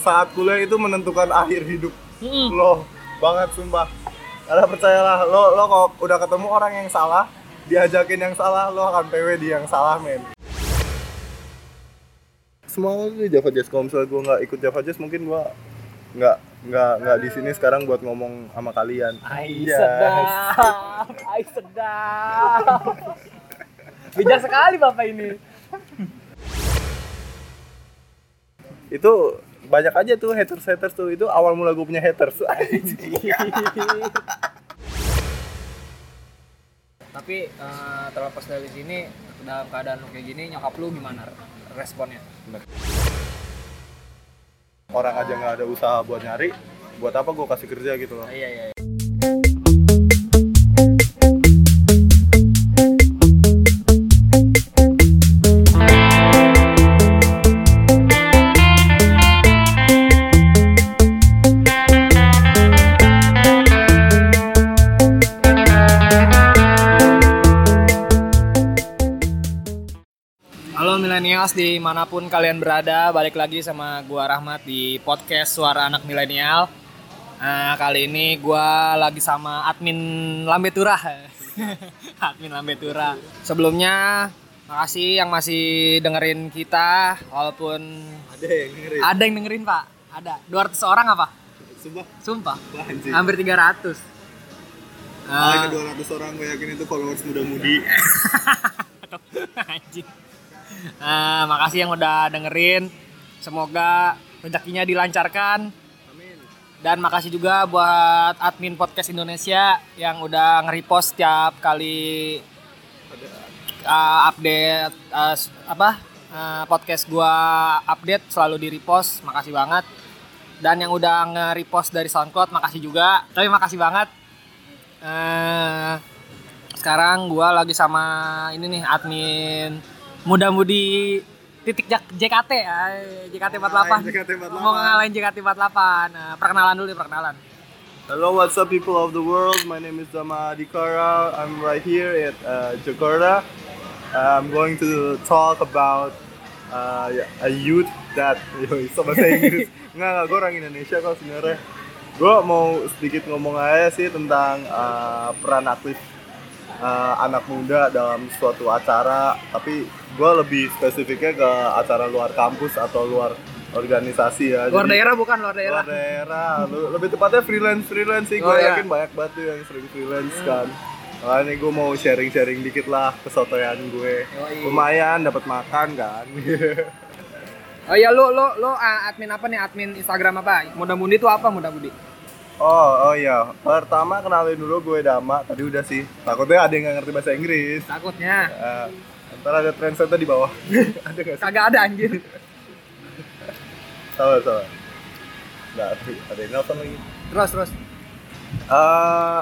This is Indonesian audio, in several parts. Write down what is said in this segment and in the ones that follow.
saat kuliah itu menentukan akhir hidup Mm-mm. lo banget sumpah karena percayalah lo lo kalau udah ketemu orang yang salah diajakin yang salah lo akan PW di yang salah men semua itu Java Jazz kalau misalnya gue nggak ikut Java Jazz mungkin gue nggak nggak nggak di sini sekarang buat ngomong sama kalian Ai Yes. sedap, ai sedap. Bijak sekali bapak ini. itu banyak aja tuh haters haters tuh itu awal mula gue punya haters Tapi eh, terlepas dari sini dalam keadaan lu kayak gini nyokap lu gimana responnya? orang aja nggak ada usaha buat nyari buat apa gue kasih kerja gitu loh Iya iya. iya. Milenials di mana pun kalian berada, balik lagi sama gua Rahmat di podcast Suara Anak Milenial. Nah, kali ini gua lagi sama admin Lambe Turah. admin Lambe Turah. Sebelumnya makasih yang masih dengerin kita walaupun ada yang dengerin ada yang dengerin, Pak. Ada 200 orang apa? sumpah Sumpah. anjing Hampir 300. Ah, ke 200 orang gue yakin itu followers muda-mudi Anjing. Ah, makasih yang udah dengerin. Semoga rezekinya dilancarkan. Dan makasih juga buat admin podcast Indonesia yang udah nge-repost tiap kali uh, update uh, apa uh, podcast gua update selalu di repost. Makasih banget. Dan yang udah nge-repost dari SoundCloud makasih juga. Tapi makasih banget. Eh, sekarang gua lagi sama ini nih admin muda-mudi titik JKT ay, JKT 48 Ngalahin JKT48. mau ngalahin JKT 48 Nah, perkenalan dulu deh, perkenalan Hello, what's up, people of the world? My name is Dama Adikara. I'm right here at uh, Jakarta. I'm going to talk about uh, a youth that, yoi, so bahasa Inggris. Nggak, nggak, gue orang Indonesia kok sebenarnya. Gue mau sedikit ngomong aja sih tentang uh, peran aktif uh, anak muda dalam suatu acara. Tapi gue lebih spesifiknya ke acara luar kampus atau luar organisasi ya. luar Jadi- daerah bukan luar daerah luar daerah Lu- lebih tepatnya freelance freelance sih gue Oh, iya. yakin banyak banget tuh yang sering freelance kan makanya gue mau sharing sharing dikit lah kesotoyan gue Yoi. lumayan dapat makan kan oh iya lu lu lu ah, admin apa nih admin Instagram apa muda-mudi itu apa muda-mudi oh oh iya. Pertama kenalin dulu gue Dama. Tadi udah sih. Takutnya ada yang nggak ngerti bahasa Inggris. Takutnya. Eh, ntar ada translator di bawah. Ada nggak sih? Kagak ada anjir. Salah salah. Nggak ada yang nelfon lagi. Terus terus. Eh,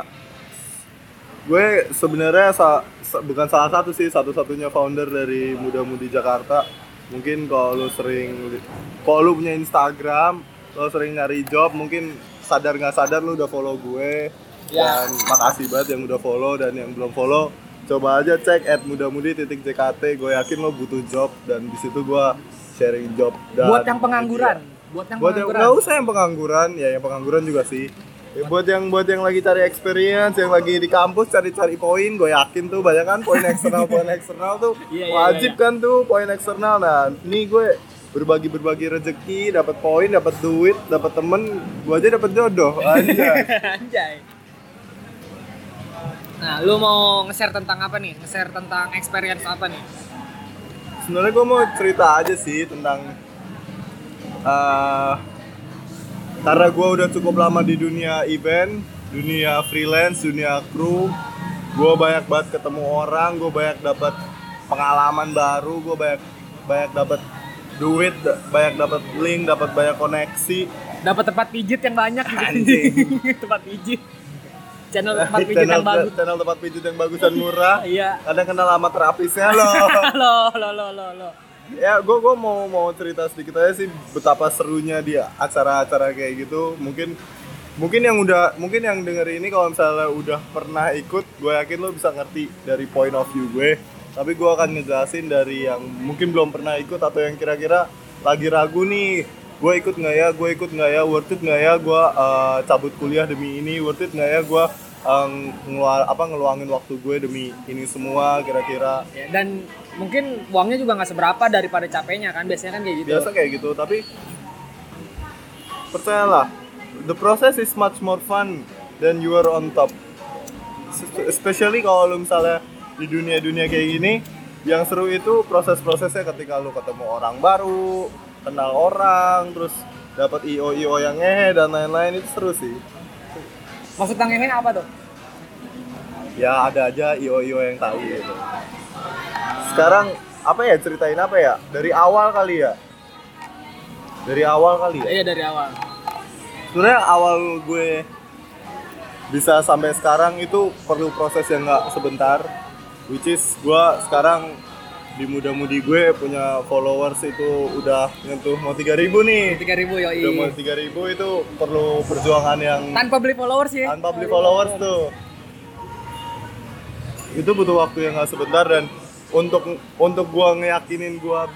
gue sebenarnya sa- sa- bukan salah satu sih. Satu-satunya founder dari Muda Mudi Jakarta. Mungkin kalau lu sering kalau lu punya Instagram, lo sering nyari job, mungkin sadar nggak sadar lu udah follow gue. Ya. Dan makasih banget yang udah follow dan yang belum follow coba aja cek at mudamudi titik JKT gue yakin lo butuh job dan di situ gue sharing job dan buat yang pengangguran buat yang buat yang pengangguran. nggak usah yang pengangguran. Ya yang pengangguran juga sih. Ya, buat yang buat yang lagi cari experience yang lagi di kampus cari-cari poin gue yakin tuh banyak kan poin eksternal poin eksternal tuh Iya, iya, wajib iya, kan tuh poin eksternal. Nah ini gue berbagi berbagi rezeki dapat poin dapat duit dapat temen gue aja dapat jodoh aja Anjay. Nah, lu mau nge-share tentang apa nih? Nge-share tentang experience apa nih? sebenarnya gue mau cerita aja sih tentang eh karena gue udah cukup lama di dunia event, dunia freelance, dunia kru, gue banyak banget ketemu orang, gue banyak dapat pengalaman baru, gue banyak banyak dapat duit, banyak dapat link, dapat banyak koneksi. Dapat tempat pijit yang banyak gitu. Anjing. tempat pijit. Channel tempat pijit channel, yang bagus. channel tempat pijit yang bagus dan murah. Iya. Kadang kenal sama terapisnya loh. Lo lo lo lo lo. ya gue gue mau mau cerita sedikit aja sih betapa serunya di acara-acara kayak gitu mungkin mungkin yang udah mungkin yang denger ini kalau misalnya udah pernah ikut gue yakin lo bisa ngerti dari point of view gue tapi gue akan ngejelasin dari yang mungkin belum pernah ikut atau yang kira-kira lagi ragu nih gue ikut nggak ya gue ikut nggak ya worth it nggak ya gue uh, cabut kuliah demi ini worth it nggak ya gue um, ngeluar apa ngeluangin waktu gue demi ini semua kira-kira Ya, dan mungkin uangnya juga nggak seberapa daripada capeknya kan biasanya kan kayak gitu. biasa kayak gitu tapi percayalah the process is much more fun than you are on top especially kalau misalnya di dunia-dunia kayak gini yang seru itu proses-prosesnya ketika lu ketemu orang baru kenal orang terus dapat io io yang ngehe dan lain-lain itu seru sih. Maksud Ehe apa tuh? ya ada aja io io yang tahu gitu. Sekarang apa ya ceritain apa ya? Dari awal kali ya? Dari awal kali ya? Iya dari awal. sebenarnya awal gue bisa sampai sekarang itu perlu proses yang nggak sebentar which is gue sekarang di muda-mudi gue punya followers itu udah nyentuh mau 3000 nih Tiga ribu yoi. udah mau 3000 itu perlu perjuangan yang Tanpa beli followers ya. tanpa beli followers tuh itu butuh waktu yang nggak sebentar dan untuk untuk gua ngeyakinin gua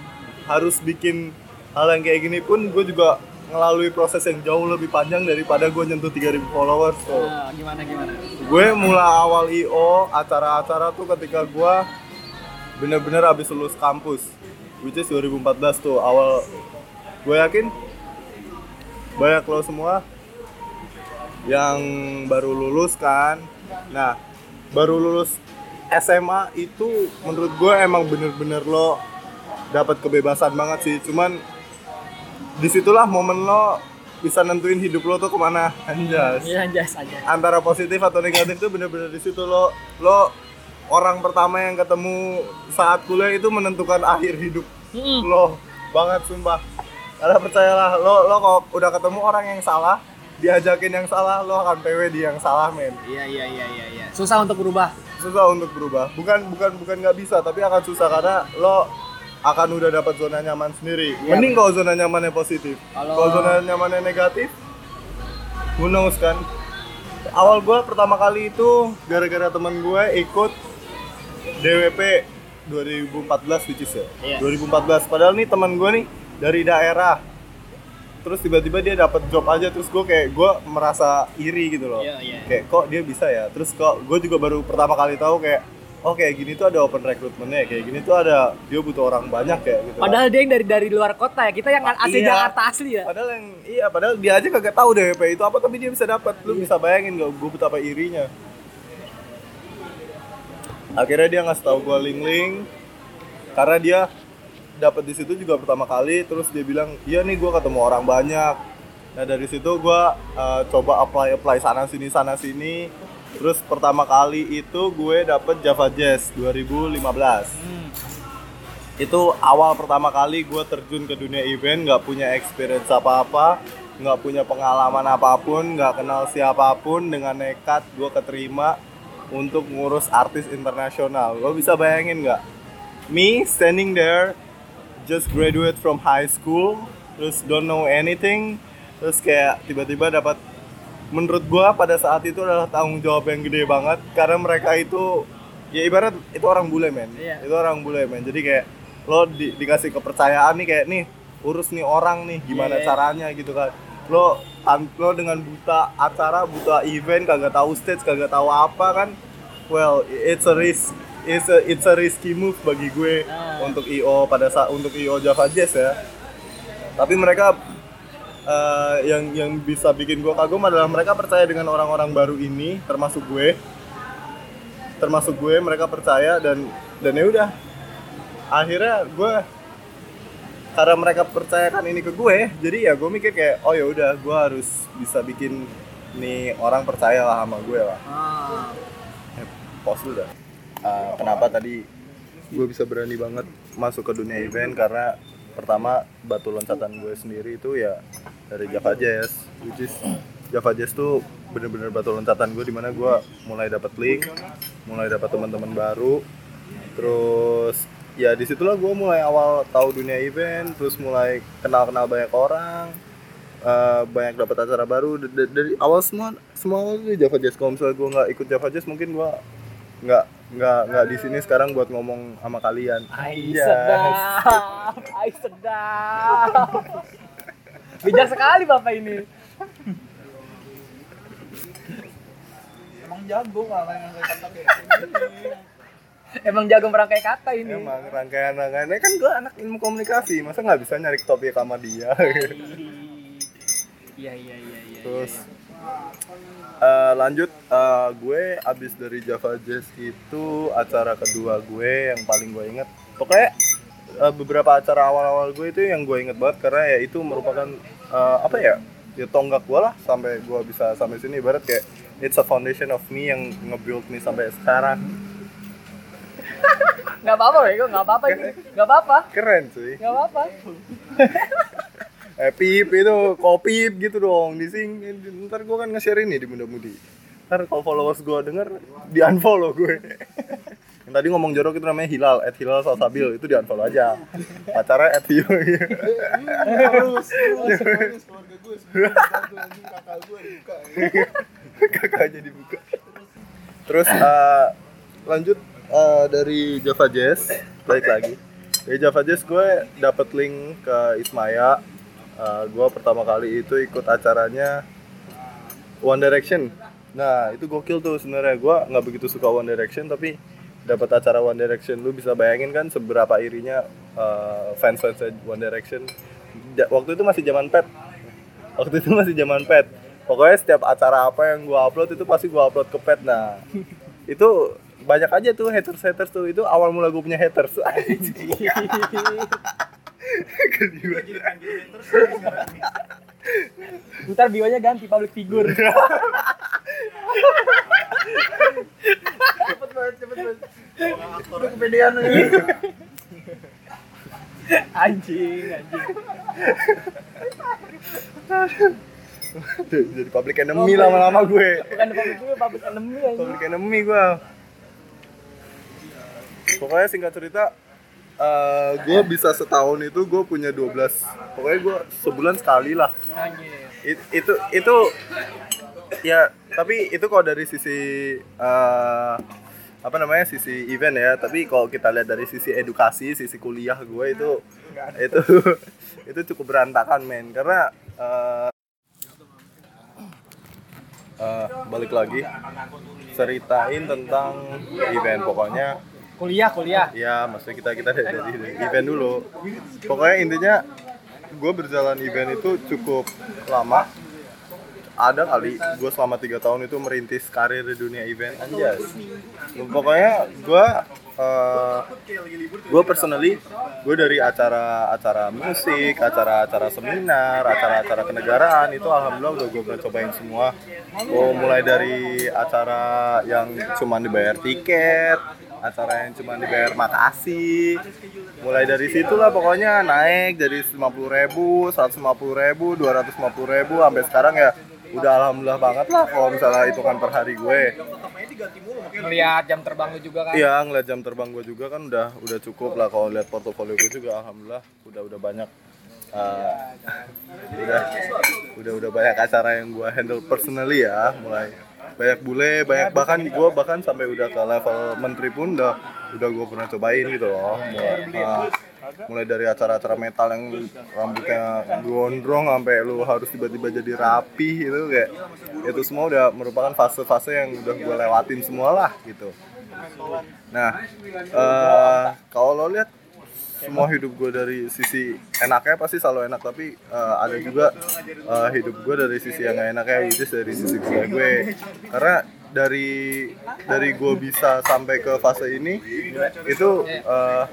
harus bikin hal yang kayak gini pun gue juga melalui proses yang jauh lebih panjang daripada gue nyentuh 3000 followers tuh. Nah, gimana gimana? Gue mulai awal IO acara-acara tuh ketika gue bener-bener habis lulus kampus which is 2014 tuh awal gue yakin banyak lo semua yang baru lulus kan nah baru lulus SMA itu menurut gue emang bener-bener lo dapat kebebasan banget sih cuman di situlah momen lo bisa nentuin hidup lo tuh ke mana anjas Iya jas aja. antara positif atau negatif itu bener-bener di situ lo lo orang pertama yang ketemu saat kuliah itu menentukan akhir hidup Mm-mm. lo banget sumpah karena percayalah lo lo kalau udah ketemu orang yang salah diajakin yang salah lo akan PW di yang salah men Iya iya iya iya iya. Susah untuk berubah. susah untuk berubah bukan bukan bukan nggak bisa tapi akan susah karena lo akan udah dapat zona nyaman sendiri. Iya, mending kalau zona nyamannya positif. Kalau- zona nyamannya negatif who knows kan? Awal gue pertama kali itu gara-gara teman gue ikut DWP 2014 which is ya? Iya. 2014 padahal nih teman gue nih dari daerah. Terus tiba-tiba dia dapat job aja terus gue kayak gue merasa iri gitu loh. Iya, iya. kayak kok dia bisa ya? Terus kok gue juga baru pertama kali tahu kayak oh kayak gini tuh ada open recruitmentnya kayak gini tuh ada dia butuh orang banyak kayak gitu kan. Padahal dia yang dari dari luar kota ya. Kita yang asli Iya. Jakarta asli ya. padahal yang iya padahal dia aja kagak tahu DWP itu apa tapi dia bisa dapat lu bisa bayangin gak gue betapa irinya akhirnya dia ngasih tahu gue link-link karena dia dapat di situ juga pertama kali terus dia bilang iya nih gue ketemu orang banyak nah dari situ gue uh, coba apply apply sana sini sana sini terus pertama kali itu gue dapet Java Jazz 2015 Hmm. itu awal pertama kali gue terjun ke dunia event nggak punya experience apa apa nggak punya pengalaman apa pun nggak kenal siapa pun dengan nekat gue keterima untuk ngurus artis internasional lo bisa bayangin nggak me standing there just graduate from high school terus don't know anything terus kayak tiba-tiba dapat menurut gua pada saat itu adalah tanggung jawab yang gede banget karena mereka itu ya ibarat itu orang bule men Iya. itu orang bule men jadi kayak lo di- dikasih kepercayaan nih kayak nih urus nih orang nih gimana Iya, iya. caranya gitu kan lo lo dengan buta acara buta event kagak tahu stage kagak tahu apa kan well it's a risk it's a it's a risky move bagi gue Ah. untuk io pada saat untuk io Java Jazz ya tapi mereka eh, yang yang bisa bikin gue kagum adalah mereka percaya dengan orang-orang baru ini termasuk gue termasuk gue mereka percaya dan dan ya udah akhirnya gue karena mereka percayakan ini ke gue jadi ya gue mikir kayak oh ya udah gue harus bisa bikin nih orang percaya lah sama gue lah Ah. Eh, dulu dah. Uh, kenapa tadi gue bisa berani banget masuk ke dunia event karena pertama batu loncatan gue sendiri itu ya dari Java Jazz which is Java Jazz tuh bener-bener batu loncatan gue di mana gue mulai dapat link mulai dapat teman-teman baru. Terus ya di situlah gue mulai awal tahu dunia event terus mulai kenal-kenal banyak orang eh, banyak dapat acara baru. D- d- dari awal semua semua tuh Java Jazz. Kalau misalnya gue nggak ikut Java Jazz mungkin gue nggak nggak nggak di sini sekarang buat ngomong sama kalian Ai Yes. sedap, ai sedap. Bijak sekali bapak ini. Emang jago kalau yang kata kayak. Emang jago merangkai kata ini. Emang rangkaian-rangkaiannya kan gue anak ilmu komunikasi, masa nggak bisa nyari topik sama dia? Iya iya iya iya. Terus eh, lanjut eh, gue abis dari Java Jazz itu acara kedua gue yang paling gue inget. Pokoknya eh, beberapa acara awal-awal gue itu yang gue inget banget karena ya itu merupakan eh, apa ya? Ya tonggak gue lah sampai gue bisa sampai sini. Ibarat kayak it's a foundation of me yang nge-build me sampai sekarang. Gak apa-apa Bego, gak apa-apa ini. Gak apa-apa. Keren sih. Gak apa-apa. Eh pip itu kopi gitu dong di sing ntar gue kan nge-share ini di muda mudi ntar kalau followers gue denger di unfollow gue. Yang tadi ngomong jorok itu namanya Hilal at Hilal Salsabil. Itu di unfollow aja. Pacarnya at Terus, terus, terus, keluarga gue kakak gue dibuka. kakaknya dibuka. Terus eh, lanjut eh, dari Java Jazz. Balik lagi. Dari Java Jazz gue dapet link ke Ismaya Eh, gue pertama kali itu ikut acaranya One Direction. Nah itu gokil tuh sebenarnya. Gue nggak begitu suka One Direction tapi dapat acara One Direction. Lu bisa bayangin kan seberapa irinya fans fans One Direction. Ja- waktu itu masih zaman pet. Waktu itu masih zaman pet. Pokoknya setiap acara apa yang gua upload itu pasti gua upload ke pet. Nah itu banyak aja tuh haters haters tuh. Itu awal mula gue punya haters Geli banget. Ntar bionya ganti public figure. Cepet banget, cepet banget. Udah kepedean nih. anjing, anjing. Jadi public enemy lama-lama gue Bukan public figure, public enemy anjing. public enemy gue pokoknya singkat cerita eh gue bisa setahun itu gue punya 12 pokoknya gue sebulan sekali lah. It- itu itu ya tapi itu kalau dari sisi eh, apa namanya sisi event ya tapi kalau kita lihat dari sisi edukasi sisi kuliah gue itu itu itu cukup berantakan men. Karena eh, eh, balik lagi ceritain tentang event. Pokoknya Kuliah, kuliah. ya maksudnya kita kita dari, dari event dulu. Pokoknya intinya gue berjalan event itu cukup lama. Ada kali gue selama tiga tahun itu merintis karir di dunia event. Anjas. Pokoknya gue eh, gue personally gue dari acara-acara musik acara-acara seminar acara-acara kenegaraan itu alhamdulillah udah gue pernah cobain semua. Gue mulai dari acara yang cuma dibayar tiket acara yang cuma dibayar makasih mulai dari situlah pokoknya naik dari 50 ribu 150 ribu 250 ribu sampai sekarang ya udah alhamdulillah banget lah kalau misalnya hitungan per hari gue. Ngeliat jam terbang lu juga kan. Iya ngeliat jam terbang gue juga kan udah udah cukup lah kalau lihat portofolio gue juga alhamdulillah udah udah banyak eh, udah udah udah banyak acara yang gue handle personally ya mulai banyak bule banyak bahkan gue bahkan sampai udah ke level menteri pun udah udah gue pernah cobain gitu loh. Mulai, eh, mulai dari acara-acara metal yang rambutnya gondrong sampai lu harus tiba-tiba jadi rapi itu kayak itu semua udah merupakan fase-fase yang udah gue lewatin semua lah gitu. Nah, eh kalau lo lihat semua hidup gue dari sisi enaknya pasti selalu enak tapi eh, ada juga eh, hidup gue dari sisi yang gak enaknya itu dari sisi gue gue karena dari dari gue bisa sampai ke fase ini itu eh,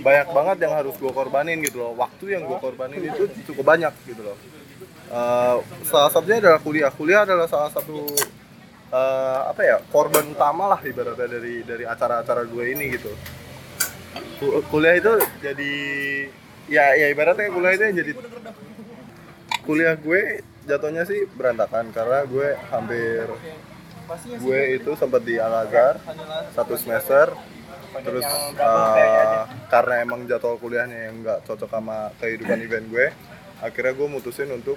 banyak banget yang harus gue korbanin gitu loh. Waktu yang gue korbanin itu cukup banyak gitu loh. Eh, salah satunya adalah kuliah. Kuliah adalah salah satu eh, apa ya korban utama lah ibaratnya dari dari acara-acara gue ini gitu kuliah itu jadi ya ya ibaratnya kuliah itu jadi kuliah gue jatuhnya sih berantakan karena gue hampir gue itu sempat di Al Azhar satu semester. Terus eh, karena emang jadwal kuliahnya yang nggak cocok sama kehidupan event gue akhirnya gue mutusin untuk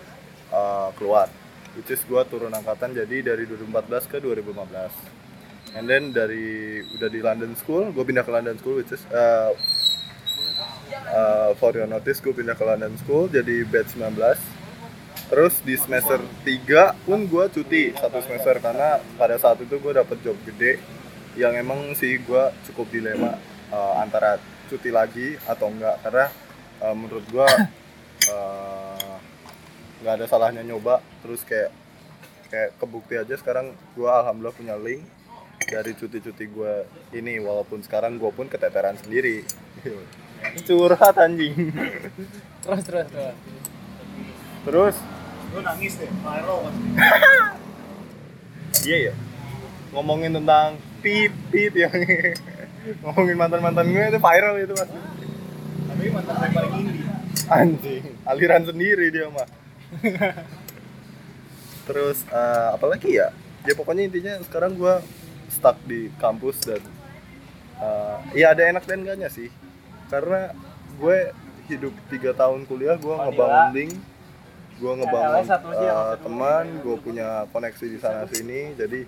eh, keluar. Which is gue turun angkatan jadi dari 2014 ke 2015 and then dari udah di London School gue pindah ke London School which is eh, eh, for your notice gue pindah ke London School jadi batch 19 terus di semester 3 pun gue cuti satu semester karena pada saat itu gue dapet job gede yang emang sih gue cukup dilema eh, antara cuti lagi atau enggak. Karena eh, menurut gue eh, nggak ada salahnya nyoba. Terus kayak kayak kebukti aja sekarang gue alhamdulillah punya link dari cuti-cuti gue ini walaupun sekarang gue pun keteteran sendiri. Curhat anjing. Terus terus terus. terus? Lu nangis deh, viral pasti. iya ya ngomongin tentang pit pit yang ngomongin mantan mantan gue itu viral itu pasti Tapi mantan yang paling indie. anjing. Aliran sendiri dia mah terus eh, apalagi ya? Ya pokoknya intinya sekarang gue stuck di kampus dan eh, ya ada enak dan enggaknya sih. Karena gue hidup tiga tahun kuliah gue ngebangun link gue ngebangun eh, teman gue punya koneksi di sana sini. Jadi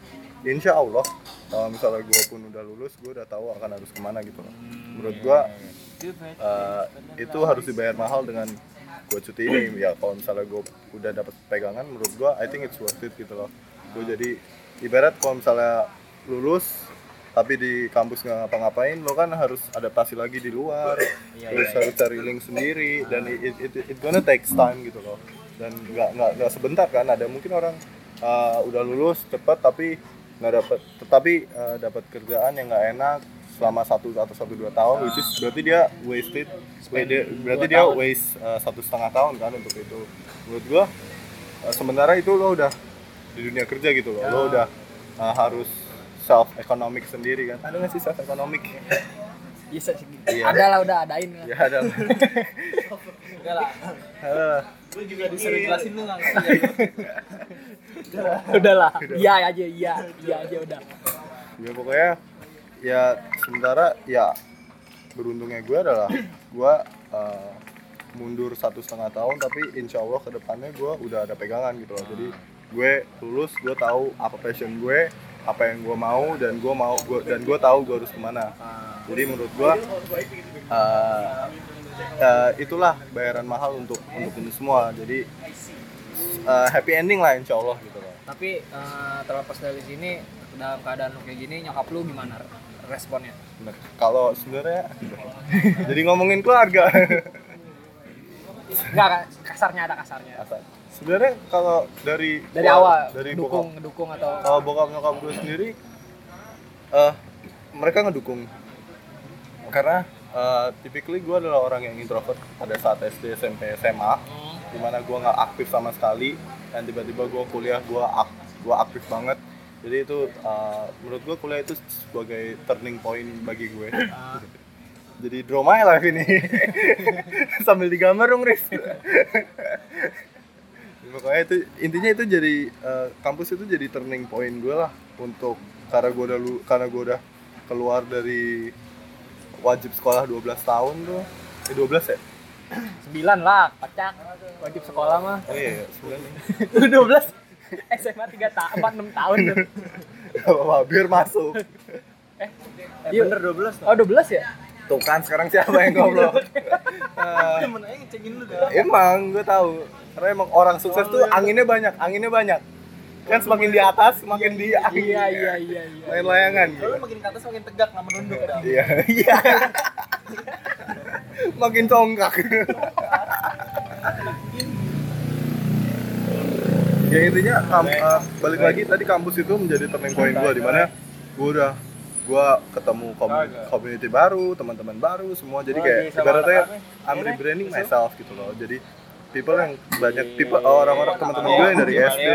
insya Allah kalau misalnya gue pun udah lulus gue udah tahu akan harus ke mana gitu loh. Menurut gue eh, itu harus dibayar mahal dengan gue cuti ini. Ya kalau misalnya gue udah dapat pegangan menurut gue I think it's worth it gitu loh. Gue jadi ibarat kalau misalnya lulus tapi di kampus nggak ngapa-ngapain lo kan harus adaptasi lagi di luar terus harus cari link sendiri dan it, it, it, it gonna takes time gitu loh. Dan nggak nggak nggak sebentar kan ada mungkin orang uh, udah lulus cepet tapi nggak dapat tetapi uh, dapat kerjaan yang nggak enak selama satu atau satu dua tahun which is berarti dia wasted dia- berarti dia waste uh, satu setengah tahun kan untuk itu. Menurut gua uh, sementara itu lo udah di dunia kerja gitu loh lo udah uh, harus self economic sendiri kan ada nggak sih self economic Bisa sih. Iya. Ada lah udah adain lah. ya ada Udah lah. Lu juga disuruh jelasin lu nggak. Udah lah. Iya aja iya. Iya aja udah. ya pokoknya ya sementara ya beruntungnya gue adalah gue uh, mundur satu setengah tahun tapi insya Allah ke depannya gue udah ada pegangan gitu loh jadi gue lulus gue tahu apa passion gue apa yang gue mau dan gue mau gua, dan gue tahu gue harus ke mana jadi menurut gue uh, uh, itulah bayaran mahal untuk untuk ini semua jadi uh, happy ending lah insya Allah gitu loh Tapi eh, terlepas dari sini dalam keadaan lu kayak gini nyokap lu gimana responnya? Kalau sebenarnya jadi ngomongin keluarga. Enggak kasarnya ada kasarnya. Sebenarnya kalau dari Dari bokap- awal dari dukung bokap, dukung atau kalau bokap nyokap gue sendiri eh mereka ngedukung. Karena eh typically gue adalah orang yang introvert pada saat SD SMP SMA di mana gue nggak aktif sama sekali dan tiba-tiba gue kuliah gue ak gue aktif banget. Jadi itu eh, menurut gue kuliah itu sebagai turning point bagi gue jadi draw my life ini. Sambil digambar dong Riz pokoknya itu intinya itu jadi eh, kampus itu jadi turning point gue lah untuk karena gue udah lu- karena gue udah keluar dari wajib sekolah 12 tahun tuh eh 12 ya? sembilan lah pacak wajib sekolah mah Oh iya, sembilan nih. lu dua belas SMA tiga tahun empat enam tahun tuh apa-apa, biar masuk. eh Eh bener 12 oh dua belas ya Tuh kan sekarang siapa yang goblok? Eh, Temen aja ngecengin lu dah. emang gue tahu. Karena emang orang sukses tuh anginnya banyak, anginnya banyak. Kan semakin di atas, semakin di angin. iya iya iya iya Main layangan gitu. Kalau makin ke atas makin tegak nggak menunduk dah. Iya, iya. Makin congkak. ya intinya kam- eh, balik lagi tadi kampus itu menjadi turning point gue di mana gue udah gue ketemu kom- community baru teman-teman baru semua jadi kayak ibaratnya I'm rebranding myself gitu loh jadi people yang banyak people orang-orang teman-teman gue yang dari SD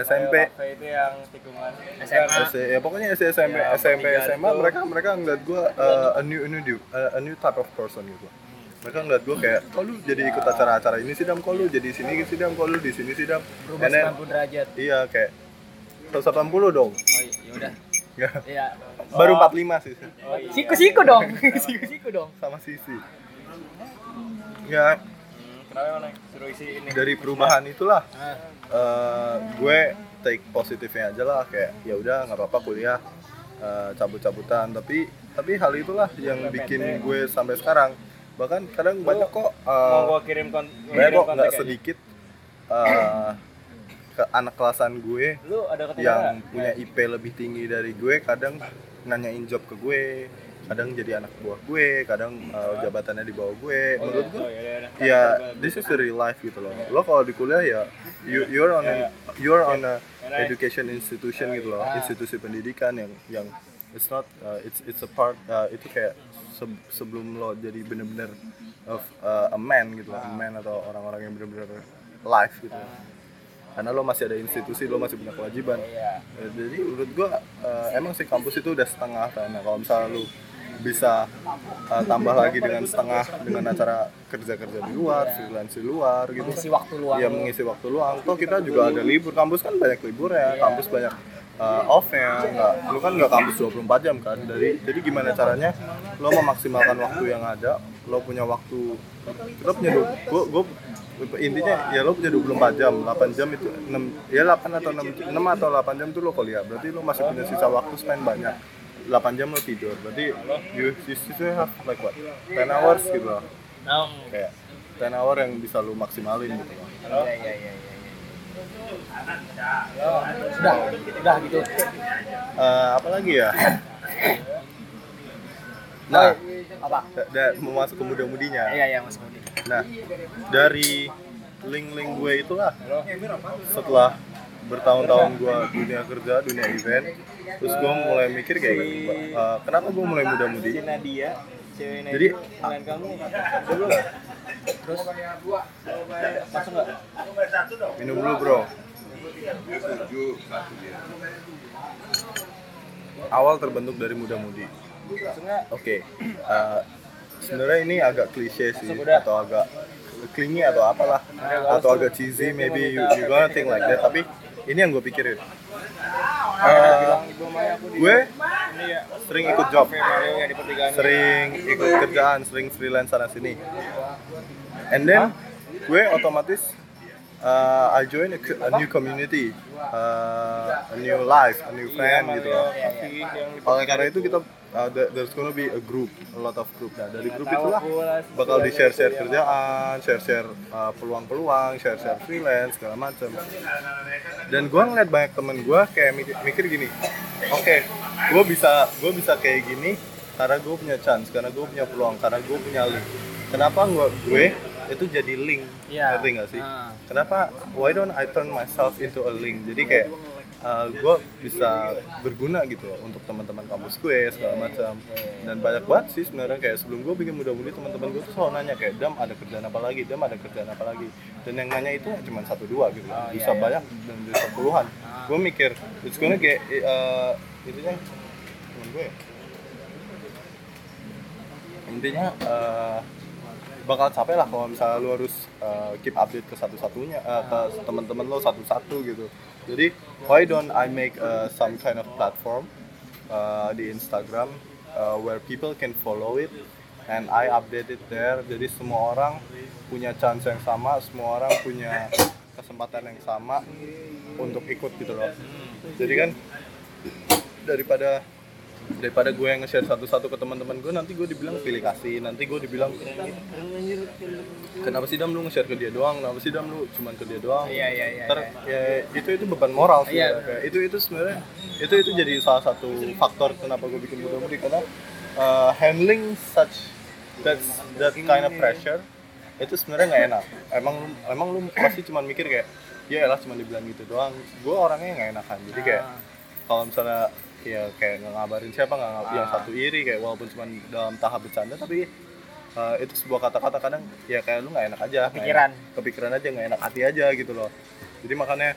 SMP itu yang tikungan. SMA SD, ya pokoknya SD SMP SMP SMA mereka mereka ngeliat gue uh, a new a new uh, a new type of person gitu. Mereka ngeliat gue kayak kok lu jadi ikut acara-acara ini sih dam? Kok lu jadi sini sih dam? Kok lu di sini sih dam? Berubah And then, 90 derajat. iya kayak 180 dong. Oh iya udah. Ya iya. Baru 45 sih. Siku siku dong. Siku siku dong. Sama sisi. Ya Kenapa naik? suruh isi ini? dari perubahan itulah. Ah, eh, gue take positifnya aja lah kayak ya udah nggak apa-apa kuliah. Eh, cabut-cabutan tapi tapi hal itulah yang bikin gue sampai sekarang. Bahkan kadang banyak kok eh, Mau gua kirim kon banyak kok nggak sedikit eh, ke anak kelasan gue Lu ada yang punya IP lebih tinggi dari gue kadang nanyain job ke gue kadang jadi anak buah gue kadang uh, jabatannya di bawah gue. Menurut gue ya this is the real life gitu loh. Lo kalau di kuliah ya you, you're on a, you're on a education institution gitu loh. institusi pendidikan yang yang it's not uh, it's it's a part uh, itu kayak se- sebelum lo jadi bener-bener of uh, a man gitu loh. A man atau orang-orang yang bener-bener life gitu loh. Karena lo masih ada institusi lo masih punya kewajiban. Iya. Ya, jadi menurut gua eh, emang sih kampus itu udah setengah karena kalau misalnya lu bisa eh, tambah lagi dengan setengah dengan acara kerja-kerja di luar, freelance di luar gitu. Mengisi waktu luang Ya mengisi waktu luang. Toh kita juga ada libur. Kampus kan banyak libur ya. Kampus banyak eh, off-nya. Nggak, lu kan nggak kampus 24 jam kan. Dari jadi gimana caranya lo memaksimalkan waktu yang ada. Lo punya waktu. Kita punya. Gua, gua intinya ya lo punya 24 jam 8 jam itu 6 ya 8 atau 6, 6 atau 8 jam tuh lo kuliah berarti lo masih punya sisa waktu spend banyak 8 jam lo tidur. Berarti you, you still have like what 10 hours gitu loh Nah, kayak 10 hour yang bisa lo maksimalin gitu loh iya iya iya iya. Sudah, sudah gitu. Eh, apa lagi ya? Nah. Apa? da- da- mau masuk ke muda-mudinya. Iya iya Mas Budi. Nah, dari link-link gue itulah setelah bertahun-tahun gue dunia kerja, dunia event, terus gue mulai mikir kayak gini, eh, kenapa gue mulai muda-mudi? Nadia, cewek Jadi, kamu belum? Terus masuk nggak? minum dulu bro. Awal terbentuk dari muda-mudi. Masuk nggak? Oke, eh, sebenarnya ini agak klise sih, atau agak clingy atau apalah, atau agak cheesy, maybe you, you gonna think like that. Tapi ini yang gue pikirin. Eh, gue sering ikut job, sering ikut kerjaan, sering freelance sana sini. And then gue otomatis uh, I join a, a new community, uh, a new life, a new friend gitu loh. Oleh karena itu kita uh, there- there's gonna be a group, a lot of group. Nah dari grup itulah bakal di share share kerjaan, share share uh, peluang-peluang, share share freelance segala macam. Dan gue ngeliat banyak temen gue kayak mikir, mikir gini, oke, gue bisa gue bisa kayak gini karena gue punya chance, karena gue punya peluang, karena gue punya link. Kenapa gue gue itu jadi link? Iya. Ngerti nggak sih? Ah. Kenapa? Why don't I turn myself into a link? Jadi kayak gue bisa berguna gitu loh untuk teman-teman kampus gue segala macam dan banyak banget sih sebenarnya kayak sebelum gue bikin muda-mudi teman-teman gue tuh selalu nanya kayak dam ada kerjaan apa lagi dam ada kerjaan apa lagi dan yang nanya itu cuma satu dua gitu loh. bisa banyak dan bisa puluhan gue mikir it's gonna get uh, intinya temen gue ya? intinya eh, bakal capek lah kalau misalnya lu harus eh, keep update ke satu-satunya eh, ke teman-teman lo satu-satu gitu. Jadi why don't I make uh, some kind of platform uh, di Instagram uh, where people can follow it and I update it there. Jadi semua orang punya chance yang sama semua orang punya kesempatan yang sama untuk ikut gitu loh. Jadi kan daripada daripada gue yang nge-share satu-satu ke teman-teman gue nanti gue dibilang pilih kasih nanti gue dibilang kenapa sih dam lu nge-share ke dia doang kenapa sih dam lu cuman ke dia doang Iya iya iya. Ntar, ya itu itu beban moral sih Iya. ya. Kayak itu itu sebenarnya itu itu jadi salah satu faktor kenapa gue bikin muda-mudi karena uh, handling such that that kind of pressure itu sebenarnya nggak enak emang lu emang lu pasti cuman mikir kayak ya elah cuma dibilang gitu doang gue orangnya nggak enakan jadi kayak kalau misalnya ya kayak nggak ngabarin siapa nggak ngab- yang satu iri kayak walaupun cuma dalam tahap bercanda tapi uh, itu sebuah kata-kata kadang ya kayak lu nggak enak aja Kepikiran. enak- kepikiran aja nggak enak hati aja gitu loh. Jadi makanya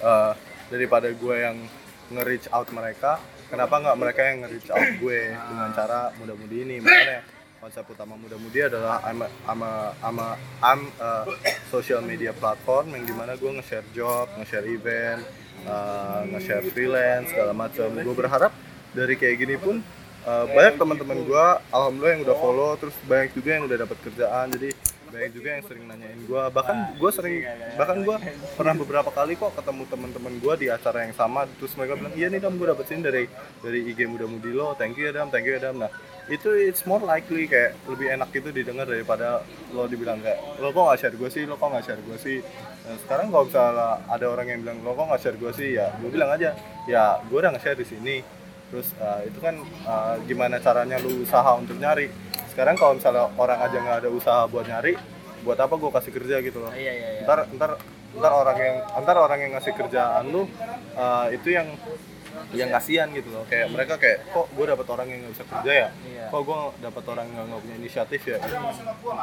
uh, daripada gue yang nge-reach out mereka kenapa nggak mereka yang nge-reach out gue dengan cara muda-mudi ini? Makanya konsep utama muda-mudi adalah I'm a, I'm a, I'm social media platform yang di mana gue nge-share job, nge-share event, uh, nge-share freelance segala macam. Gue berharap dari kayak gini pun uh, banyak teman-teman gue, alhamdulillah yang udah follow, terus banyak juga yang udah dapat kerjaan. Jadi banyak juga yang sering nanyain gue bahkan gue sering bahkan gue pernah beberapa kali kok ketemu teman-teman gue di acara yang sama. Terus mereka bilang iya nih dam gue dapet sini dari dari IG muda mudi lo. Thank you ya dam thank you ya dam. Nah itu it's more likely kayak lebih enak itu didengar daripada lo dibilang kayak lo kok nggak share gue sih? Lo kok nggak share gue sih? Nah, sekarang kalau misalnya ada orang yang bilang lo kok nggak share gue sih? Ya gue bilang aja ya gue udah nge-share di sini terus uh, itu kan uh, gimana caranya lu usaha untuk nyari? Sekarang kalau misalnya orang aja nggak ada usaha buat nyari buat apa gue kasih kerja gitu loh. Iya iya iya. ntar ntar ntar orang yang ntar orang yang ngasih kerjaan lu uh, itu yang yang kasihan gitu loh. Kayak mereka kayak kok gue dapat orang yang nggak bisa kerja ya? Kok gue dapat orang yang nggak punya inisiatif ya?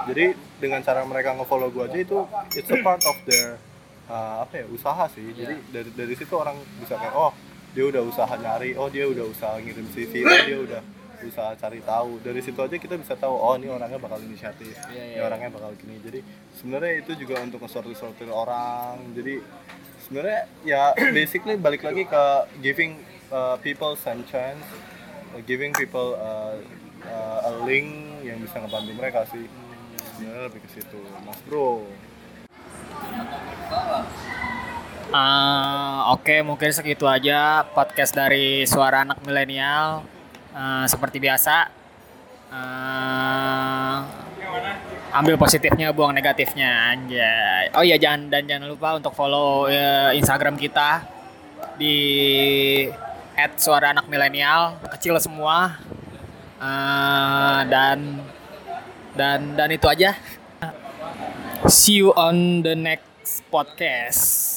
Jadi dengan cara mereka ngefollow gue aja itu it's a part of their uh, apa ya usaha sih. Jadi dari dari situ orang bisa kayak oh dia udah usaha nyari oh dia udah usaha ngirim CV oh dia udah usaha cari tahu. Dari situ aja kita bisa tahu oh ini orangnya bakal inisiatif Iya, ini iya. orangnya bakal gini. Jadi sebenarnya itu juga untuk ngesortir-sortir orang. Jadi sebenarnya ya basically balik lagi ke giving uh, people some chance uh, giving people uh, uh, a link yang bisa ngebantu mereka sih. Sebenarnya lebih ke situ. Mas bro Ah, Oke, mungkin segitu aja podcast dari suara anak milenial. Ah, seperti biasa, ah, ambil positifnya, buang negatifnya, anjay. Oh iya, jangan dan jangan lupa untuk follow eh, Instagram kita di @suara anak milenial, kecil semua. Ah, dan dan dan itu aja. See you on the next podcast.